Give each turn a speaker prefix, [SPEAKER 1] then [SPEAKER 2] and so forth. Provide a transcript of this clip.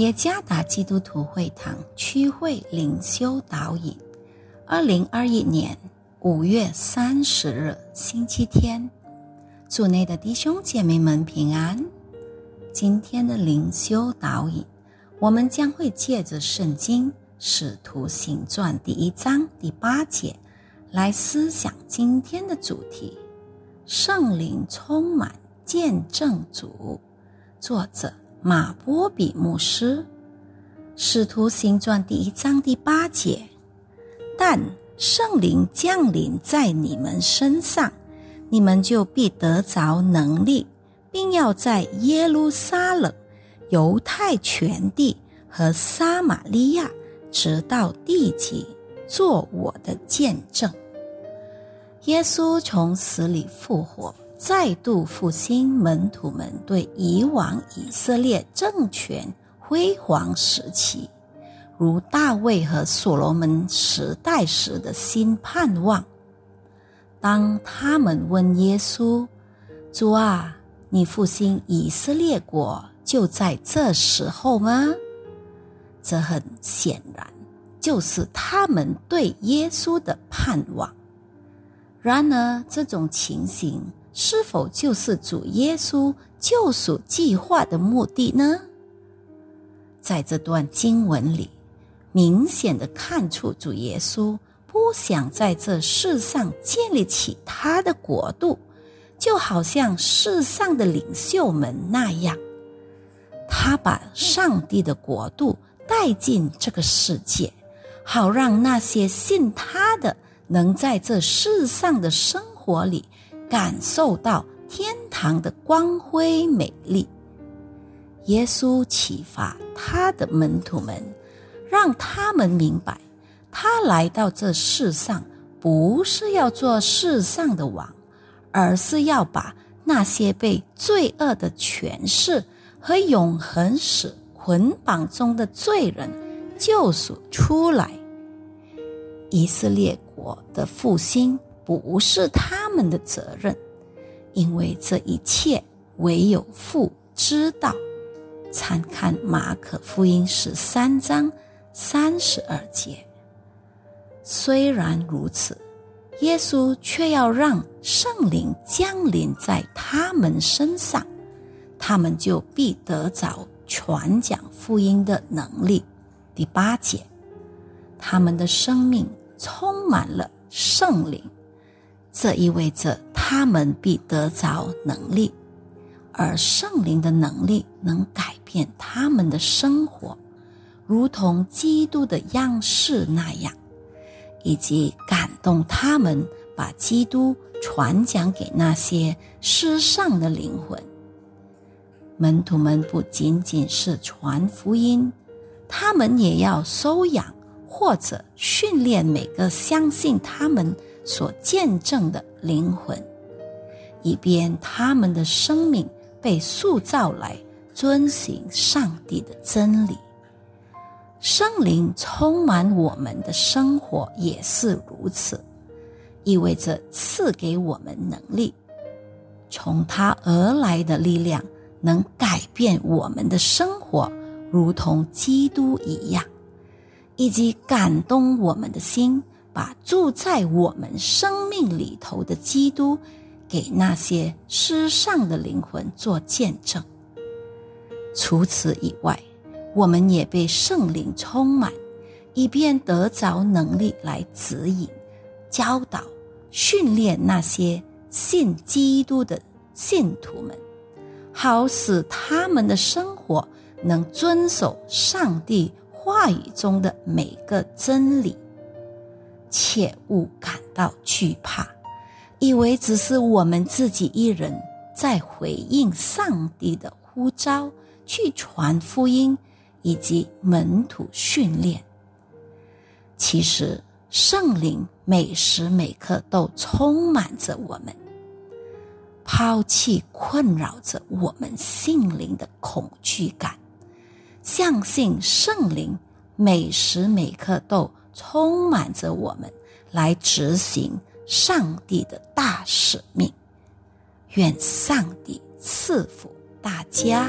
[SPEAKER 1] 耶加达基督徒会堂区会灵修导引，二零二一年五月三十日星期天，主内的弟兄姐妹们平安。今天的灵修导引，我们将会借着圣经《使徒行传》第一章第八节来思想今天的主题：圣灵充满见证主。作者。马波比牧师，《使徒行传》第一章第八节，但圣灵降临在你们身上，你们就必得着能力，并要在耶路撒冷、犹太全地和撒玛利亚，直到地极，做我的见证。耶稣从死里复活。再度复兴门徒们对以往以色列政权辉煌时期，如大卫和所罗门时代时的新盼望。当他们问耶稣：“主啊，你复兴以色列国就在这时候吗？”这很显然就是他们对耶稣的盼望。然而，这种情形。是否就是主耶稣救赎计划的目的呢？在这段经文里，明显的看出主耶稣不想在这世上建立起他的国度，就好像世上的领袖们那样，他把上帝的国度带进这个世界，好让那些信他的能在这世上的生活里。感受到天堂的光辉美丽，耶稣启发他的门徒们，让他们明白，他来到这世上不是要做世上的王，而是要把那些被罪恶的权势和永恒死捆绑中的罪人救赎出来。以色列国的复兴。不是他他们的责任，因为这一切唯有父知道。参看马可福音十三章三十二节。虽然如此，耶稣却要让圣灵降临在他们身上，他们就必得着传讲福音的能力。第八节，他们的生命充满了圣灵。这意味着他们必得着能力，而圣灵的能力能改变他们的生活，如同基督的样式那样，以及感动他们把基督传讲给那些失丧的灵魂。门徒们不仅仅是传福音，他们也要收养或者训练每个相信他们。所见证的灵魂，以便他们的生命被塑造来遵行上帝的真理。圣灵充满我们的生活也是如此，意味着赐给我们能力，从他而来的力量能改变我们的生活，如同基督一样，以及感动我们的心。把住在我们生命里头的基督，给那些失丧的灵魂做见证。除此以外，我们也被圣灵充满，以便得着能力来指引、教导、训练那些信基督的信徒们，好使他们的生活能遵守上帝话语中的每个真理。切勿感到惧怕，以为只是我们自己一人在回应上帝的呼召，去传福音以及门徒训练。其实圣灵每时每刻都充满着我们，抛弃困扰着我们心灵的恐惧感，相信圣灵每时每刻都。充满着我们来执行上帝的大使命，愿上帝赐福大家。